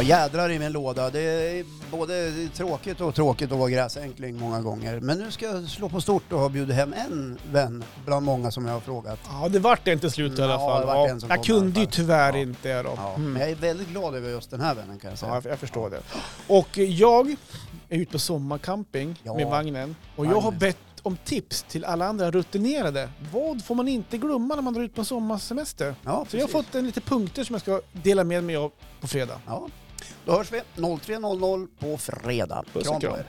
Ja jädrar i min låda. Det är både tråkigt och tråkigt att vara gräsänkling många gånger. Men nu ska jag slå på stort och ha bjudit hem en vän bland många som jag har frågat. Ja, det vart det inte slut i alla Ja, fall. Ja, som jag kunde ju tyvärr Ja. inte då. Ja, Mm. Men jag är väldigt glad över just den här vännen kan jag Ja, säga. jag, jag förstår det. Och jag är ute på sommarcamping Ja. med vagnen och jag har bett om tips till alla andra rutinerade. Vad får man inte glömma när man drar ut på sommarsemester? Ja, Så jag har fått en lite punkter som jag ska dela med mig av på fredag. Ja. Då hörs vi 03.00 på fredag. Puss och Kram kram.